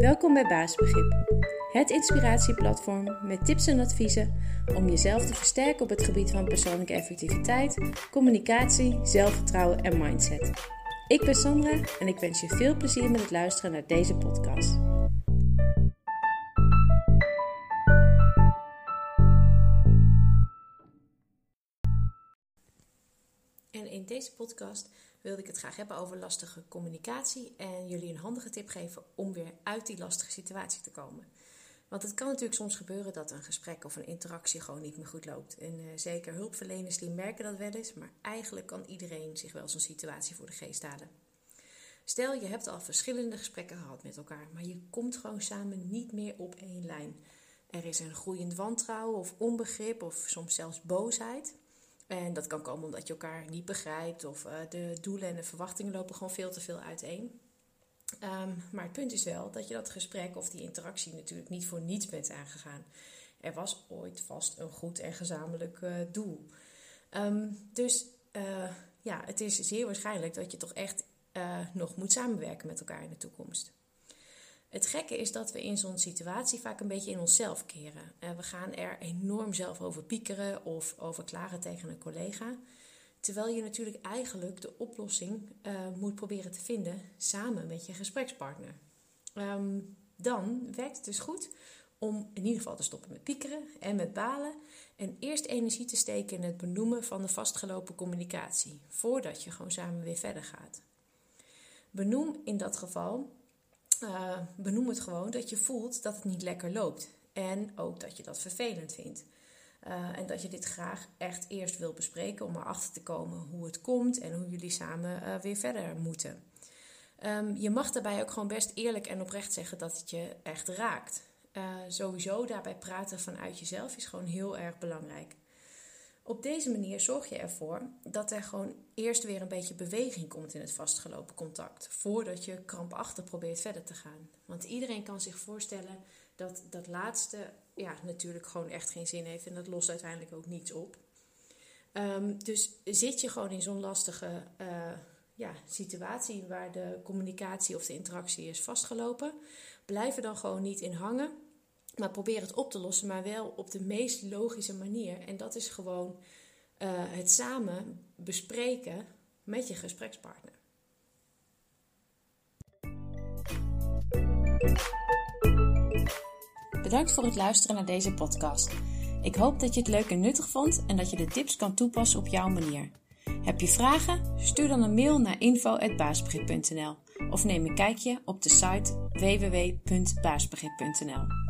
Welkom bij Baasbegrip, het inspiratieplatform met tips en adviezen om jezelf te versterken op het gebied van persoonlijke effectiviteit, communicatie, zelfvertrouwen en mindset. Ik ben Sandra en ik wens je veel plezier met het luisteren naar deze podcast. Deze podcast wilde ik het graag hebben over lastige communicatie en jullie een handige tip geven om weer uit die lastige situatie te komen. Want het kan natuurlijk soms gebeuren dat een gesprek of een interactie gewoon niet meer goed loopt. En uh, zeker hulpverleners die merken dat wel eens, maar eigenlijk kan iedereen zich wel zo'n situatie voor de geest halen. Stel je hebt al verschillende gesprekken gehad met elkaar, maar je komt gewoon samen niet meer op één lijn. Er is een groeiend wantrouwen of onbegrip of soms zelfs boosheid. En dat kan komen omdat je elkaar niet begrijpt of uh, de doelen en de verwachtingen lopen gewoon veel te veel uiteen. Um, maar het punt is wel dat je dat gesprek of die interactie natuurlijk niet voor niets bent aangegaan. Er was ooit vast een goed en gezamenlijk uh, doel. Um, dus uh, ja, het is zeer waarschijnlijk dat je toch echt nog moet samenwerken met elkaar in de toekomst. Het gekke is dat we in zo'n situatie vaak een beetje in onszelf keren. Uh, we gaan er enorm zelf over piekeren of over klagen tegen een collega. Terwijl je natuurlijk eigenlijk de oplossing uh, moet proberen te vinden samen met je gesprekspartner. Um, dan werkt het dus goed om in ieder geval te stoppen met piekeren en met balen. En eerst energie te steken in het benoemen van de vastgelopen communicatie. Voordat je gewoon samen weer verder gaat. Benoem in dat geval uh, benoem het gewoon dat je voelt dat het niet lekker loopt. En ook dat je dat vervelend vindt. Uh, en dat je dit graag echt eerst wil bespreken om erachter te komen hoe het komt en hoe jullie samen uh, weer verder moeten. Um, je mag daarbij ook gewoon best eerlijk en oprecht zeggen dat het je echt raakt. sowieso daarbij praten vanuit jezelf is gewoon heel erg belangrijk. Op deze manier zorg je ervoor dat er gewoon eerst weer een beetje beweging komt in het vastgelopen contact. Voordat je krampachtig probeert verder te gaan. Want iedereen kan zich voorstellen dat dat laatste ja, natuurlijk gewoon echt geen zin heeft. En dat lost uiteindelijk ook niets op. Um, dus zit je gewoon in zo'n lastige uh, ja, situatie waar de communicatie of de interactie is vastgelopen. Blijf er dan gewoon niet in hangen. Maar probeer het op te lossen, maar wel op de meest logische manier. En dat is gewoon uh, het samen bespreken met je gesprekspartner. Bedankt voor het luisteren naar deze podcast. Ik hoop dat je het leuk en nuttig vond en dat je de tips kan toepassen op jouw manier. Heb je vragen? Stuur dan een mail naar info.baasbegrip.nl of neem een kijkje op de site www.baasbegrip.nl.